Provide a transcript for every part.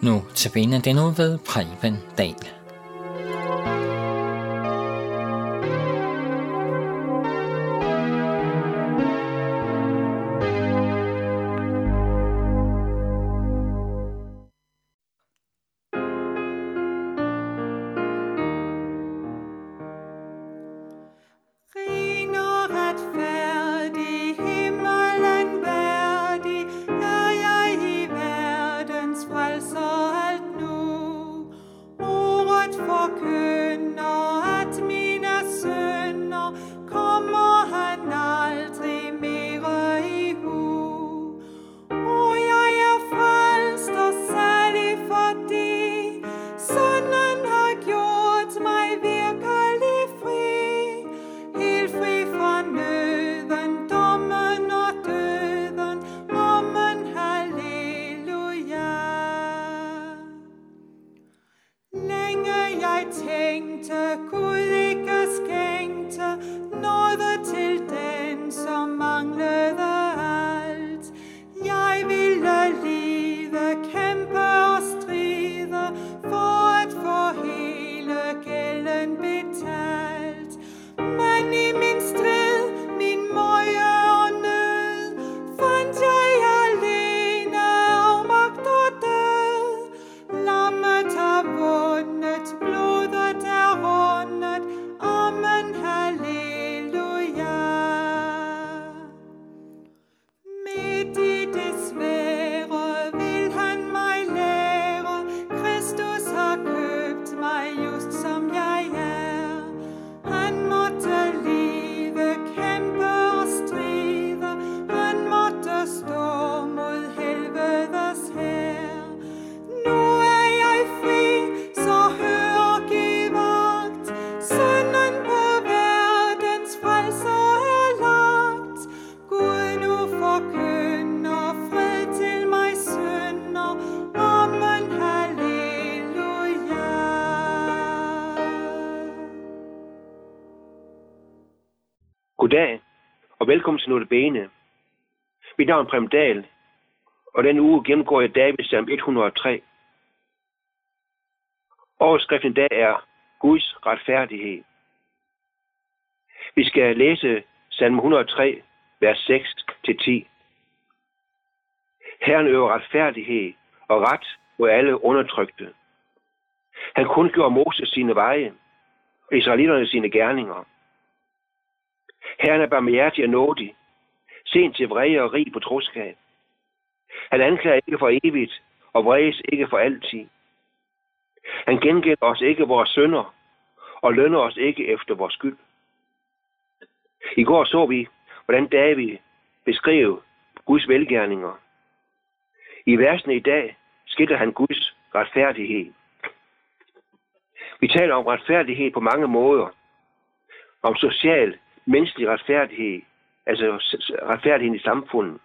Nu til den ud ved Preben Dahl. Goddag, og velkommen til Notabene. Mit navn er Prem Dahl, og den uge gennemgår jeg Davids Salm 103. Overskriften i dag er Guds retfærdighed. Vi skal læse Salm 103, vers 6-10. Herren øver retfærdighed og ret mod alle undertrykte. Han kun gjorde Moses sine veje, og israelitterne sine gerninger. Herren er barmhjertig og nådig, sent til vrede og rig på troskab. Han anklager ikke for evigt, og vredes ikke for altid. Han gengælder os ikke vores sønder, og lønner os ikke efter vores skyld. I går så vi, hvordan David beskrev Guds velgærninger. I versene i dag skildrer han Guds retfærdighed. Vi taler om retfærdighed på mange måder. Om social menneskelig retfærdighed, altså retfærdigheden i samfundet,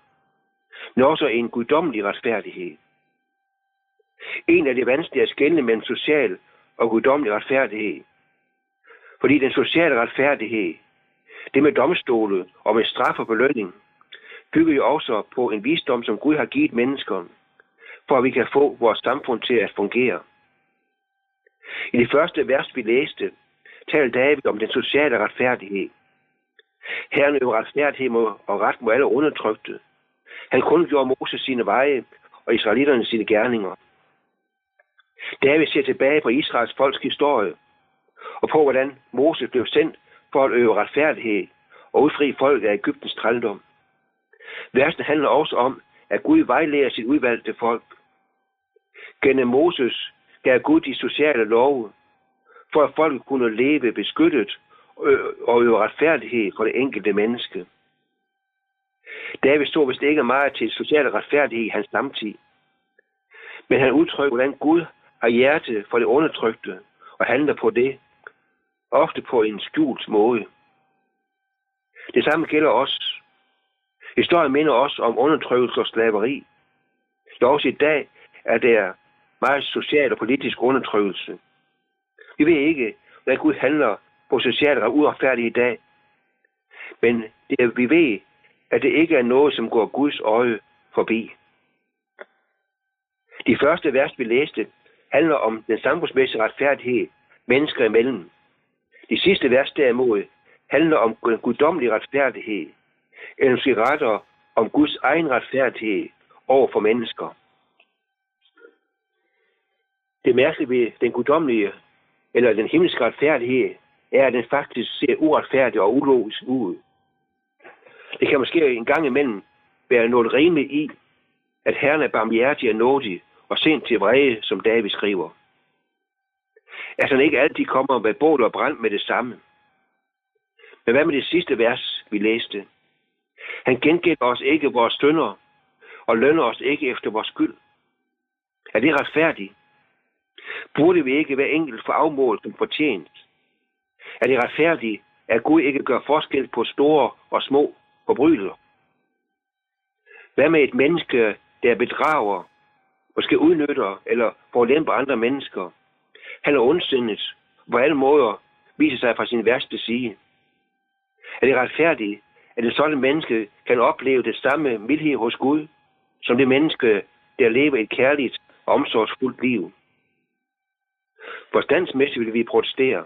men også en guddommelig retfærdighed. En af de vanskelige at skelne mellem social og guddommelig retfærdighed. Fordi den sociale retfærdighed, det med domstole og med straf og belønning, bygger jo også på en visdom, som Gud har givet mennesker, for at vi kan få vores samfund til at fungere. I det første vers, vi læste, talte David om den sociale retfærdighed. Herren øver retfærdighed og ret mod alle undertrykte. Han kun gjorde Moses sine veje og israelitterne sine gerninger. David ser tilbage på Israels folks historie og på, hvordan Moses blev sendt for at øve retfærdighed og udfri folk af Ægyptens trældom. Versen handler også om, at Gud vejleder sit udvalgte folk. Gennem Moses gav Gud de sociale love, for at folk kunne leve beskyttet Øh, og øve retfærdighed for det enkelte menneske. David stod vist ikke meget til social retfærdighed i hans samtid. Men han udtrykker, hvordan Gud har hjerte for det undertrykte og handler på det, ofte på en skjult måde. Det samme gælder os. Historien minder os om undertrykkelse og slaveri. Så også i dag er der meget social og politisk undertrykkelse. Vi ved ikke, hvad Gud handler på socialt og uretfærdigt i dag. Men det, er, vi ved, at det ikke er noget, som går Guds øje forbi. De første vers, vi læste, handler om den samfundsmæssige retfærdighed mennesker imellem. De sidste vers derimod handler om den guddommelige retfærdighed, eller måske rettere om Guds egen retfærdighed over for mennesker. Det mærkelige ved den guddommelige eller den himmelske retfærdighed er, at den faktisk ser uretfærdig og ulogisk ud. Det kan måske en gang imellem være noget rimeligt i, at Herren er barmhjertig og nådig og sent til vrede, som David skriver. At han ikke altid kommer med bål og brand med det samme. Men hvad med det sidste vers, vi læste? Han gengælder os ikke vores stønder og lønner os ikke efter vores skyld. Er det retfærdigt? Burde vi ikke være enkelt for afmål som fortjent? Er det retfærdigt, at Gud ikke gør forskel på store og små forbrydelser? Hvad med et menneske, der bedrager, måske udnytter eller forlæmper andre mennesker? Han er ondsindet, på alle måder viser sig fra sin værste side. Er det retfærdigt, at en sådan menneske kan opleve det samme mildhed hos Gud, som det menneske, der lever et kærligt og omsorgsfuldt liv? Forstandsmæssigt vil vi protestere.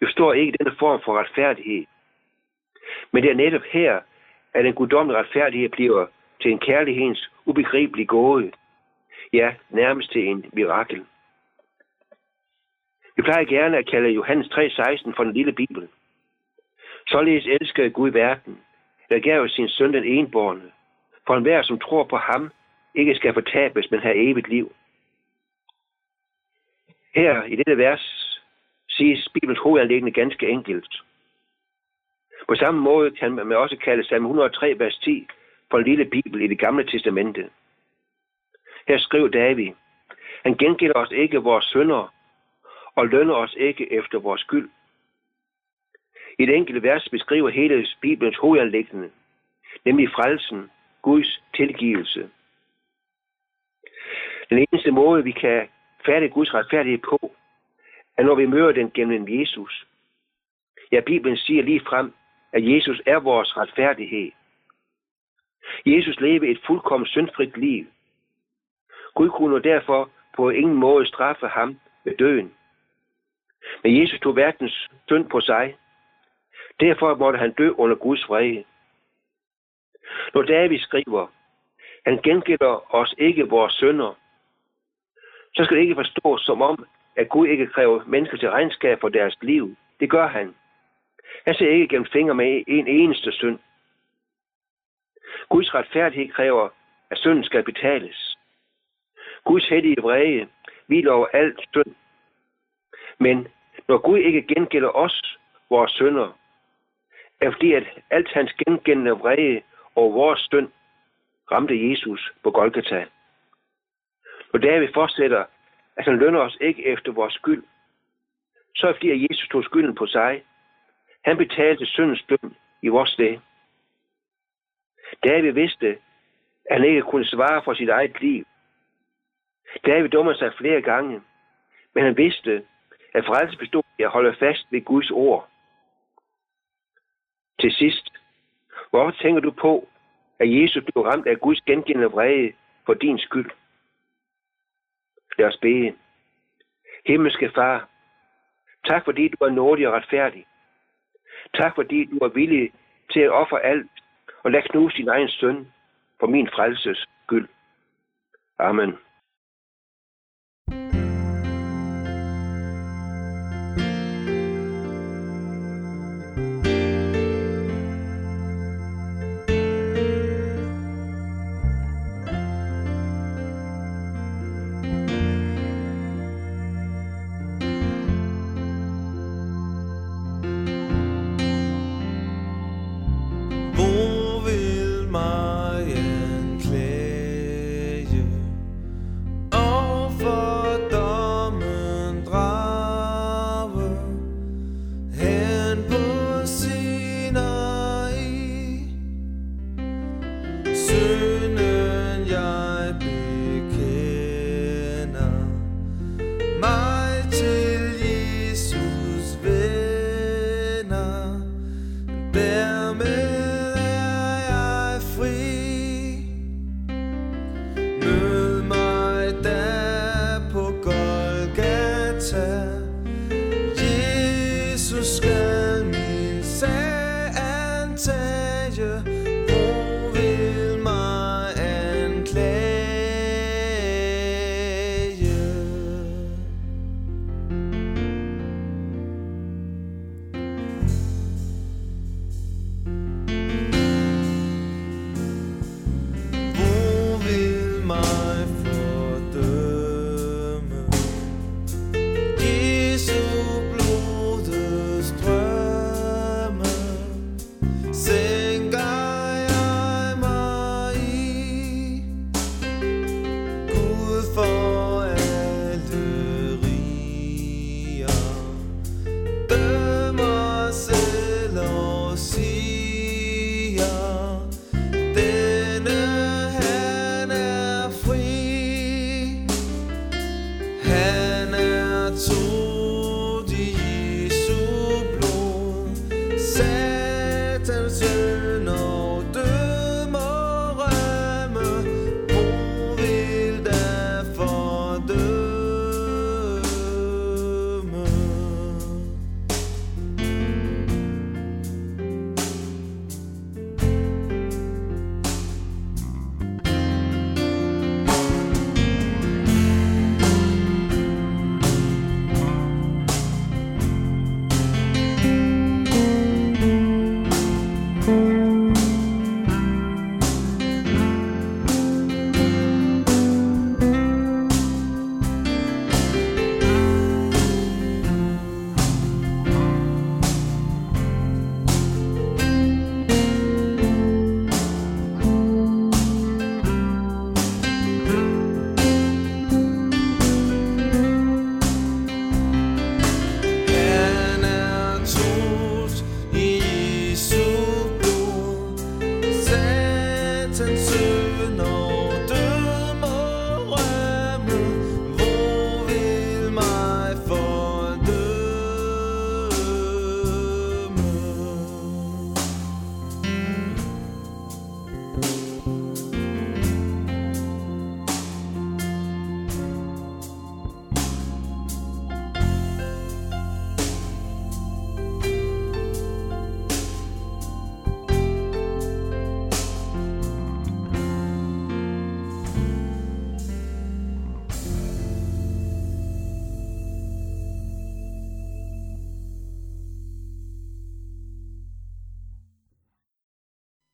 Vi står ikke denne form for retfærdighed. Men det er netop her, at den guddommelige retfærdighed bliver til en kærlighedens ubegribelig gåde. Ja, nærmest til en mirakel. Vi plejer gerne at kalde Johannes 3,16 for den lille bibel. Således elskede Gud verden, der gav sin søn den enborne, for enhver, som tror på ham, ikke skal fortabes, men have evigt liv. Her i dette vers siges Bibelens hovedanlæggende ganske enkelt. På samme måde kan man også kalde salme 103, vers 10 for en lille bibel i det gamle testamente. Her skriver David, han gengælder os ikke vores sønder og lønner os ikke efter vores skyld. I det enkelte vers beskriver hele Bibelens hovedanlæggende, nemlig frelsen, Guds tilgivelse. Den eneste måde, vi kan færdig Guds retfærdighed på, er når vi møder den gennem Jesus. Ja, Bibelen siger lige frem, at Jesus er vores retfærdighed. Jesus levede et fuldkommen syndfrit liv. Gud kunne derfor på ingen måde straffe ham med døden. Men Jesus tog verdens synd på sig. Derfor måtte han dø under Guds vrede. Når David skriver, han gengælder os ikke vores sønder, så skal det ikke forstås som om, at Gud ikke kræver mennesker til regnskab for deres liv. Det gør han. Han ser ikke gennem fingre med en eneste synd. Guds retfærdighed kræver, at synden skal betales. Guds hellige vrede hviler over alt synd. Men når Gud ikke gengælder os, vores synder, er fordi, at alt hans gengældende vrede over vores synd ramte Jesus på Golgata. Og vi fortsætter, at han lønner os ikke efter vores skyld. Så er det fordi, at Jesus tog skylden på sig. Han betalte syndens løn i vores sted. David vidste, at han ikke kunne svare for sit eget liv. David dummede sig flere gange, men han vidste, at frelse bestod i at holde fast ved Guds ord. Til sidst, hvorfor tænker du på, at Jesus blev ramt af Guds gengældende vrede for din skyld? Lad os bede. Himmelske Far, tak fordi du er nådig og retfærdig. Tak fordi du er villig til at ofre alt og lade knuse din egen søn for min frelses skyld. Amen.